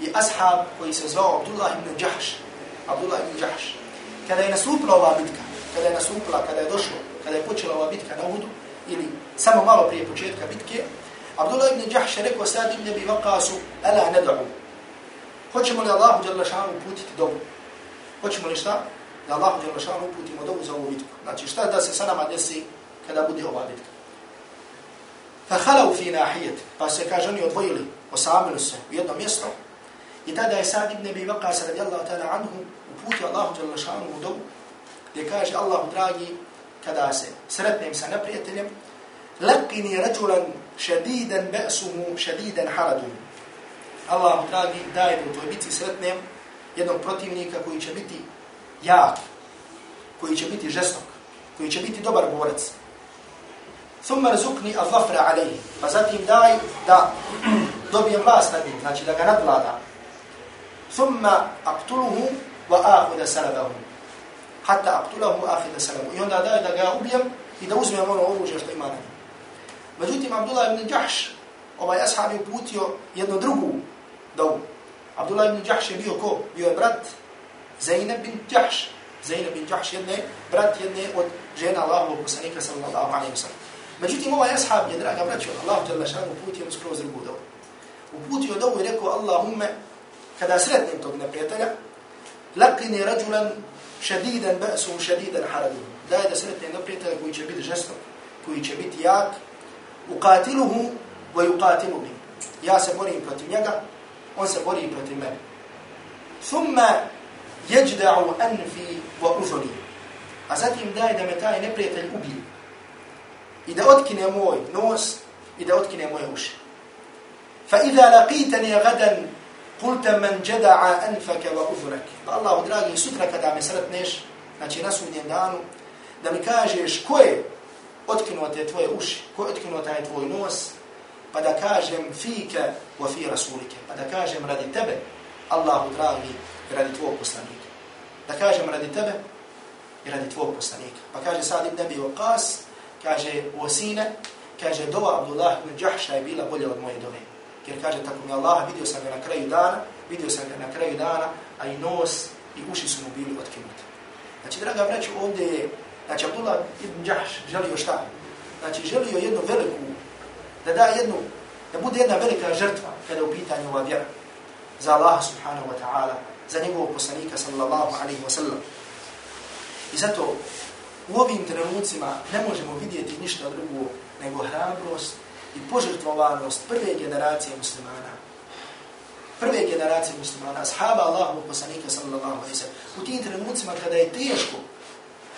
i ashab koji se zvao Abdullah ibn Jahsh, Abdullah ibn Jahsh. Kada je nasupila ova bitka, kada je nasupila, kada je došlo, kada je počela ova bitka na Uhudu, ili samo malo prije početka bitke, Abdullah ibn Jahsh rekao Sa'd ibn Abi Waqqasu, ala nad'u. Hoćemo li Allahu dželle šanu uputiti dobu? Hoćemo li šta? Da Allahu dželle šanu uputimo dobu za ovu bitku. Znači šta da se sa nama desi kada bude ova bitka? Fa fi nahijet, pa se kaže oni odvojili, osamili se u jedno mjesto. I tada je Sa'd ibn Abi Waqqas radijallahu ta'ala anhu uputio Allahu dželle šanu u dobu gdje kaže Allahu dragi kada se sretnem sa neprijateljem lakini rajulan shadidan ba'suhu shadidan haradun. Allahu dragi daj mi u tvoj biti sretnem jednog protivnika koji će biti jak koji će biti žestok koji će biti dobar borac. Thumma rizukni al-zafra alayhi. Pa zatim daj da dobijem vlast nad njim znači da ga nadvlada. Thumma aktuluhu wa akhudha salabahu hatta aqtulahu akhudha salabahu i onda daj da ga ubijem i da uzmem ono oružje što ima na njim međutim Abdullah ibn Jahsh ovaj ashab je uputio jednu drugu dovu Abdullah ibn Jahsh je bio ko? bio je brat Zainab bin Jahsh. Zainab bin Jahsh jedne brat jedne od žena Allahovog poslanika sallallahu alaihi wa sallam. Međutim, ovaj ashab je, draga braćo, Allah te šanu uputio skroz drugu dovu. Uputio dovu i rekao, Allahumme, kada sretnem tog neprijatelja, lakini rađulan šadidan ba'su, šadidan haradu. Daj da sretnim neprijatelja koji će biti žestok, koji će biti jak, uqatiluhu wa yuqatilu bi. Ja se borim protiv njega, on se bori protiv mene. Thumma jeđda'u anfi wa uzori. A zatim daj da me taj neprijatelj ubije i da otkine moj nos i da otkine moje uši. Fa iza laqitani gadan qulta man jada'a anfaka wa uzrak. Pa Allahu dragi sutra kada me sretneš, znači na sudnjem danu, da mi kažeš ko je otkinuo te tvoje uši, ko je otkinuo taj tvoj nos, pa da kažem fika wa fi rasulike, pa da kažem radi tebe, Allahu dragi, radi tvojeg poslanika. Da kažem radi tebe i radi tvojeg poslanika. Pa kaže sad ibn Abi Waqas, kaže Osine, kaže dova Abdullah ibn Jahša je bila bolja od moje dove. Jer kaže tako mi Allah, vidio sam ga na kraju dana, vidio sam ga na kraju dana, a i nos i uši su mu bili otkinuti. Znači, draga braću, ovdje je, znači, Abdullah ibn Đahš želio šta? Znači, želio jednu veliku, da da jednu, da bude jedna velika žrtva kada u pitanju ova vjera za Allah subhanahu wa ta'ala, za njegovog poslanika sallallahu alaihi wa sallam. I zato u ovim trenucima ne možemo vidjeti ništa drugo nego hrabrost i požrtvovanost prve generacije muslimana. Prve generacije muslimana, ashaba Allahu poslanika sallallahu alaihi sallam. U tim trenucima kada je teško,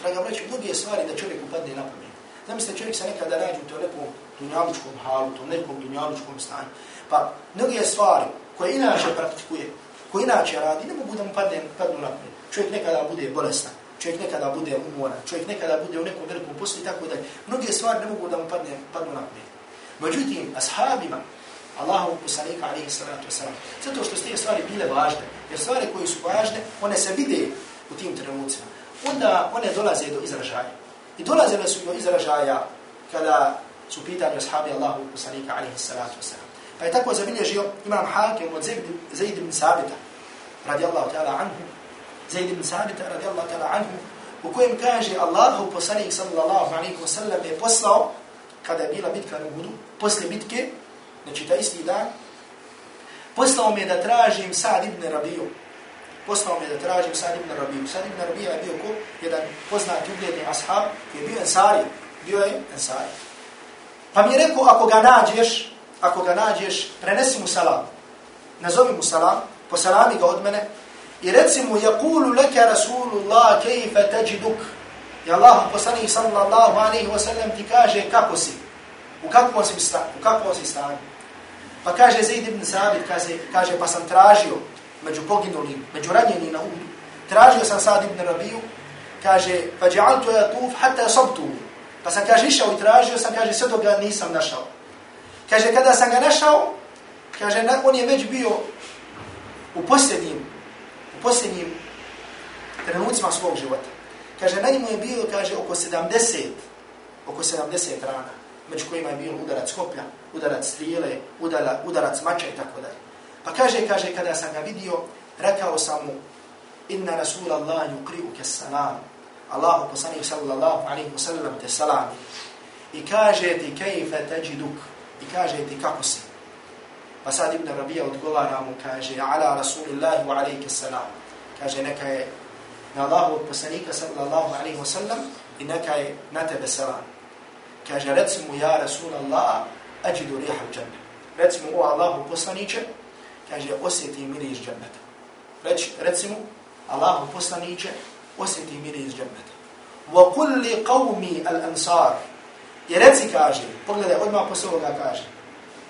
draga braću, mnoge stvari da čovjek upadne na pamet. Zamislite, čovjek se nekada nađe u to lepom dunjalučkom halu, to nekom dunjalučkom stanju. Pa mnogi stvari koje inače praktikuje, koje inače radi, ne mogu da mu padne, padnu na pamet. Čovjek nekada bude bolestan čovjek nekada bude umoran, čovjek nekada bude u nekom velikom poslu i tako da mnoge stvari ne mogu da mu padne, padnu na pamet. Međutim, ashabima, Allahu poslanika alaihi salatu wasalam, zato što ste stvari bile važne, jer stvari koje su važne, one se vide u tim trenucima, onda one dolaze do izražaja. I dolazile su do izražaja kada su pitanje ashabi Allahu poslanika alaihi salatu wasalam. Pa je tako zabilježio imam hakim od Zaid ibn Sabita, radijallahu ta'ala anhu, Zaid ibn Sabita radijallahu ta'ala anhu, u kojem kaže Allahu poslanik sallallahu alaihi wa sallam je poslao, kada je bila bitka na Uhudu, posle bitke, znači ta isti dan, poslao me da tražim Sa'd ibn Rabiju. Poslao me da tražim Sa'd ibn Rabiju. Sa'd ibn Rabija je bio ko? Jedan poznat ugledni ashab, koji je bio ensari. Bio je ensari. Pa mi je rekao, ako ga nađeš, ako ga nađeš, prenesi mu salam. Nazovi mu salam, posalami ga od mene, I reci mu, jakulu leke Rasulullah, kejfe teđiduk. I Allah poslanih sallallahu alaihi wa sallam ti kaže kako si. U kakvom si, sta, u kakvom si stanju. Pa kaže Zaid ibn Sabit, kaže, kaže pa sam tražio među poginulim, među ranjenim na Uhudu, tražio sam Sad ibn Rabiju, kaže, pa dja'altu ja tuf, hatta ja. Pa sam, kaže, išao i tražio sam, kaže, sve dok ga nisam našao. Kaže, kada sam ga našao, kaže, on je već bio u posljednjim, u posljednjim trenucima svog života. Kaže, na njemu je bilo, kaže, oko 70, oko 70 rana, među kojima je bilo udarac koplja, udarac strijele, udala, udarac mača i tako dalje. Pa kaže, kaže, kada sam ga vidio, rekao sam mu, inna rasul Allah yukri'u ke salam, Allahu poslanih sallallahu alaihi wa sallam te salami, i kaže ti kejfe teđiduk, i kaže ti kako si. Pa sad Ibn Rabija odgovara mu, kaže, ala rasulillahi wa alaihi salam, kaže, neka je na Allahu poslanika sallallahu alaihi wa sallam, i neka je na tebe salam. Kaže, reci mu, ja rasulallah, ađidu riha u džanne. Reci mu, o Allahu poslaniće, kaže, osjeti miris džanneta. Reci, reci mu, Allahu poslaniće, osjeti miris džanneta. Wa kulli qawmi al-ansar. I reci, kaže, pogledaj, odmah posle ovoga kaže.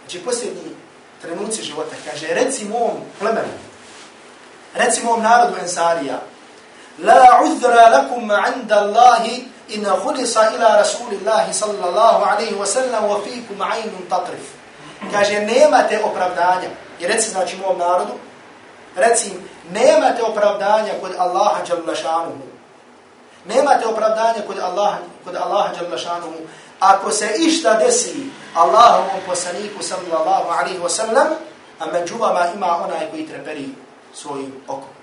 Znači, posljednji trenuci života, kaže, reci mom plemenu, reci mom narodu Ensarija, La uzra lakum anda Allahi in hulisa ila Rasulillahi sallallahu alaihi wa sallam wa fikum aynun tatrif. Kaže, nemate opravdanja. I reci, znači, mom narodu, reci, nemate opravdanja kod Allaha jalla šanuhu. Nemate opravdanja kod Allaha, kod Allaha jalla šanuhu. Ako se išta desi Allahovom poslaniku sallallahu alaihi wa sallam, a među vama ima onaj koji treperi svojim okom.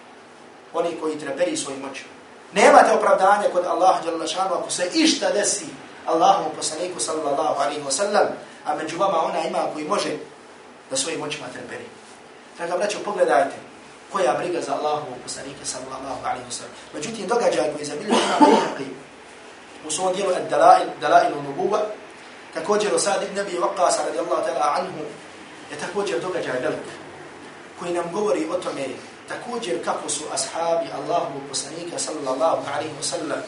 Oni koji treperi svojim očima. Nemate opravdanja kod Allaha dželle šanuhu ako se išta desi Allahu poslaniku sallallahu alaihi wa sallam, a među vama ona ima koji može da svojim očima treperi. Draga braćo, pogledajte koja briga za Allahu poslanike sallallahu alaihi wa sallam. Međutim, događaj koji zabilju ima Bejhaqi u svom dijelu Ad-Dalail, Dalailu Nubuva, također o Sad ibn Abi Waqas radijallahu ta'ala anhu, je također događaj velik, koji nam govori o tome također kako su ashabi Allahovog poslanika sallallahu alaihi wa sallam,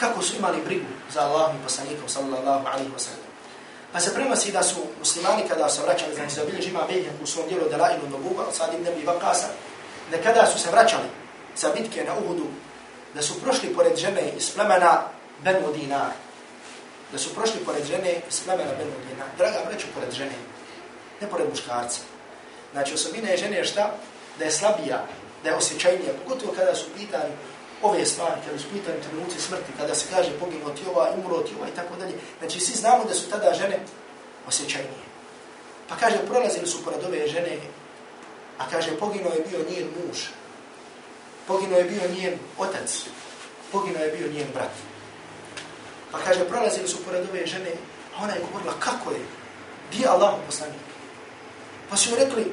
kako su imali brigu za Allahovog poslanika sallallahu alaihi wa sallam. Pa se prenosi da su muslimani kada su vraćali, znači zabilježi ima Bejhem u svom dijelu Dalailu Nobuba, od Sad ibn Abi da kada su se vraćali sa bitke na Uhudu, da su prošli pored žene iz plemena Benu Dinar. Da su prošli pored žene iz plemena Benu Dinar. Draga, vreću pored žene, ne pored muškarca. Znači, osobina je žene šta? Da je slabija, da je osjećajnija, pogotovo kada su pitani ove stvari, kada su pitani trenuci smrti, kada se kaže poginuo ti ova, umro ti ova i tako dalje. Znači, svi znamo da su tada žene osjećajnije. Pa kaže, prolazili su pored ove žene, a kaže, poginuo je bio njen muž, poginuo je bio njen otac, poginuo je bio njen brat. Pa kaže, prolazili su pored ove žene, a ona je govorila, kako je? Di je Allah poslanik? Pa su joj rekli,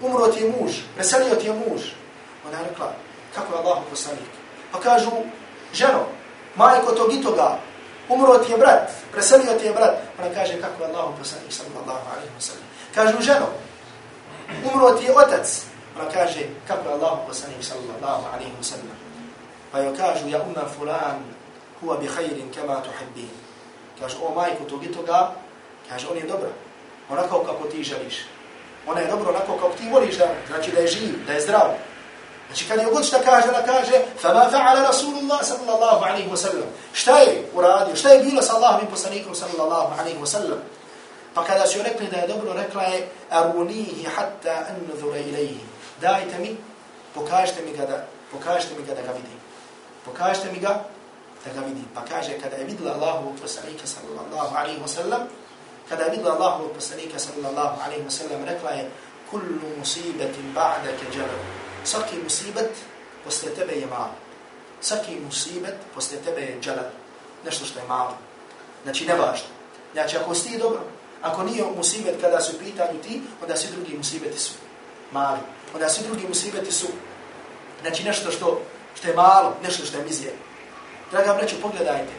umro ti je muž, preselio ti je muž. Ona je rekla, kako je Allahu poslanik? Pa kažu, ženo, majko tog i toga, umro ti je brat, preselio ti je brat. Ona kaže, kako je Allahu poslanik, sallallahu alaihi wa sallam. Kažu, ženo, umro ti je otac. Ona kaže, kako je Allahu poslanik, sallallahu alaihi wa sallam. Pa joj kažu, ja umna fulan, huwa bi khairin kama tuhibbin. Kaže, o majko tog i toga, kaže, on je dobro. Onako kako ti želiš ona je dobro onako kako ti voliš da, znači da je živ, da je zdrav. Znači kad je god šta kaže, ona kaže فَمَا فَعَلَ رَسُولُ اللَّهِ sallallahu اللَّهُ wa sallam. Šta je uradio? Šta je bilo sa Allahom poslanikom sallallahu اللَّهُ wa sallam? Pa kada su joj rekli da je dobro, rekla je أَرُونِيهِ hatta أَنُّذُرَ إِلَيْهِ Dajte mi, pokažite mi ga da, pokažite mi ga da ga vidim. Pokažite mi ga da ga vidim. Pa kaže, kada je vidila Allahu poslanika sallallahu alaihi wa sallam, kada je vidla Allahu poslanika sallallahu alaihi wa sallam, rekla je, kullu musibetin ba'dake jalabu svaki musibet posle tebe je malo. Svaki musibet posle tebe je dželal. Nešto što je malo. Znači, nevažno. Znači, ako si dobro, ako nije musibet kada su pitanju ti, onda svi drugi musibeti su mali. Onda svi drugi musibeti su znači nešto što, što je malo, nešto što je mizije. Draga breću, pogledajte.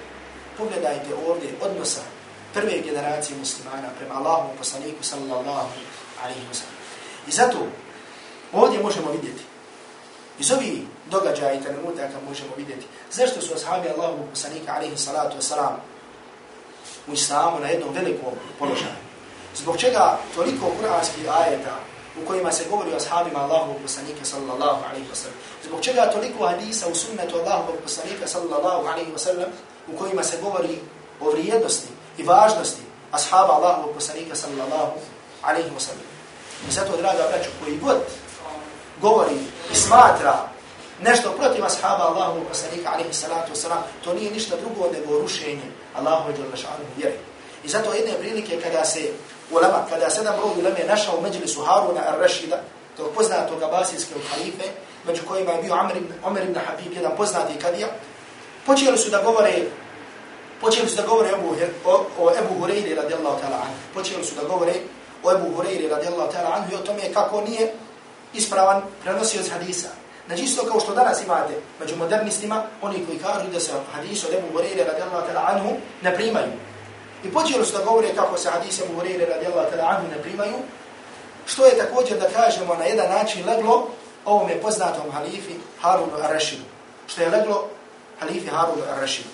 Pogledajte ovdje odnosa prve generacije muslimana prema Allahu poslaniku sallallahu alaihi wa sallam. I zato ovdje možemo vidjeti Iz ovih događaja i trenutaka možemo vidjeti zašto su ashabi Allahu poslanika alaihi salatu wasalam u islamu na jednom velikom položaju. Zbog čega toliko kuranskih ajeta u kojima se govori o ashabima Allahovog poslanika sallallahu alaihi wa sallam. Zbog čega toliko hadisa u sunnetu Allahovog poslanika sallallahu alaihi wa sallam u kojima se govori o vrijednosti i važnosti ashaba Allahovog poslanika sallallahu alaihi wa sallam. I zato, draga braću, koji god govori i smatra nešto protiv ashaba Allahovog poslanika alaihi salatu wa to nije ništa drugo nego rušenje Allahovog vjere. I zato jedne prilike kada se ulema, kada se sedam broj uleme našao u međlisu Haruna al-Rashida, tog poznatog abasijskog halife, među kojima je bio Amr ibn, Omer ibn Habib, jedan poznati kadija, počeli su da govore počeli su da govore Ebu, o, o Ebu Hureyri radijallahu ta'ala anhu. Počeli su da govore o Ebu Hureyri radijallahu ta'ala anhu i o tome kako nije ispravan prenosio iz hadisa. Znači isto kao što danas imate među modernistima, oni koji kažu da se hadis od Ebu Hureyri radijallahu ta'ala anhu ne primaju. I počeli su da govore kako se hadis Abu Hurire radijallahu ta'la anhu ne primaju, što je također da kažemo na jedan način leglo ovom je poznatom halifi Harunu ar-Rashidu. Što je leglo halifi Harunu ar-Rashidu.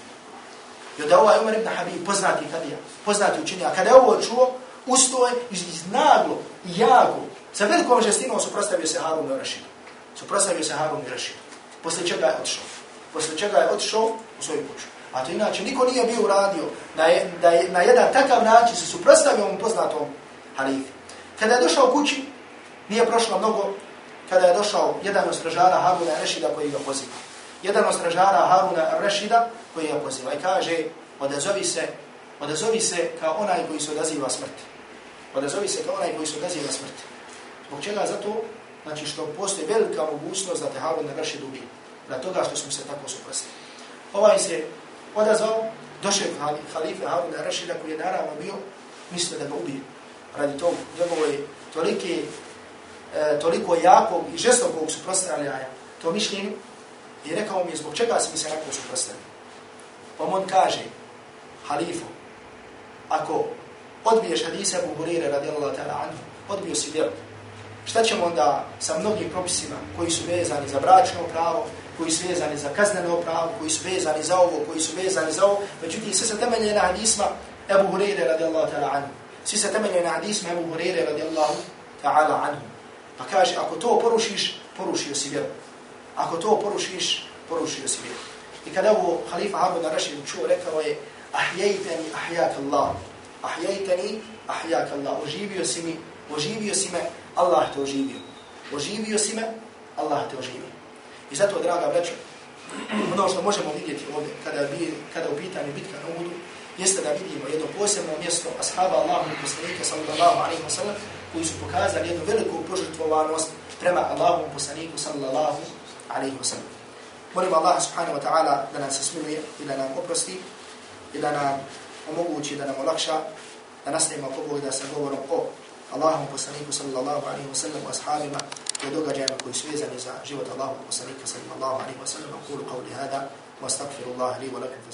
I onda ovaj Umar ibn Habib, poznati tabija, poznati učenja, kada je ovo čuo, ustoje iz, iz naglo i jago, sa velikom žestinom suprostavio se Harun i Rašidu. Suprostavio se Harun i Rašidu. Posle čega je otišao? Posle čega je otišao u svoju kuću. A to inače niko nije bio uradio na, je, da je, na jedan takav način se suprostavio ovom poznatom halifi. Kada je došao kući, nije prošlo mnogo, kada je došao jedan od stražara Haruna Rešida koji ga poziva. Jedan od stražara Haruna Rešida koji ga poziva i kaže, odazovi se, odazovi se kao onaj koji se odaziva smrti. Odazovi se kao onaj koji se odaziva smrti. Zbog čega? Zato, znači što postoji velika mogućnost da te Haruna Rešid ubije. Na toga što smo se tako suprostavili. Ovaj se odazvao, došao halife Haruna Rashida koji je naravno bio, mislio da ga ubije. Radi tog njegove tolike, e, toliko jakog i žestokog suprostavljaja to mišljenju i rekao mi je zbog čega si mi se nakon suprostavio. Pa on kaže, halifu, ako odbiješ hadise Abu Hurire radijallahu ta'ala anhu, odbio si vjeru. Šta ćemo onda sa mnogim propisima koji su vezani za bračno pravo, koji su vezani za kazneno pravo, koji su vezani za ovo, koji su vezani za ovo, međutim, sve se temelje na hadisma Ebu Hureyre radijallahu ta'ala anhu. Svi se temelje na hadisma Ebu Hureyre radijallahu ta'ala anhu. Pa kaže, ako to porušiš, porušio si vjeru. Ako to porušiš, porušio si vjeru. I kada ovo halifa Harun Rashid čuo, rekao je, ahjajtani ahjak Allah. Ahjajtani ahjak Allah. Oživio si mi, oživio si me, Allah te oživio. Oživio si me, Allah te oživio. I zato, draga braća, ono što možemo vidjeti ovdje, kada, bi, kada u pitanju bitka na Uhudu, jeste da vidimo jedno posebno mjesto ashaba Allahu i poslanika sallallahu alaihi wa sallam, koji su pokazali jednu veliku požrtvovanost prema Allahu poslaniku sallallahu alaihi wa sallam. Molim Allah subhanahu wa ta'ala da nam se smiluje i da nam oprosti i da nam omogući, da nam olakša, da nastavimo pobog da se govorom o Allahom poslaniku sallallahu alaihi wa sallam u ashabima i događajima koji su vezani za život Allahom poslanika sallallahu alaihi wa sallam. Kulu qavli hada wa astaghfirullaha li wa lakum fi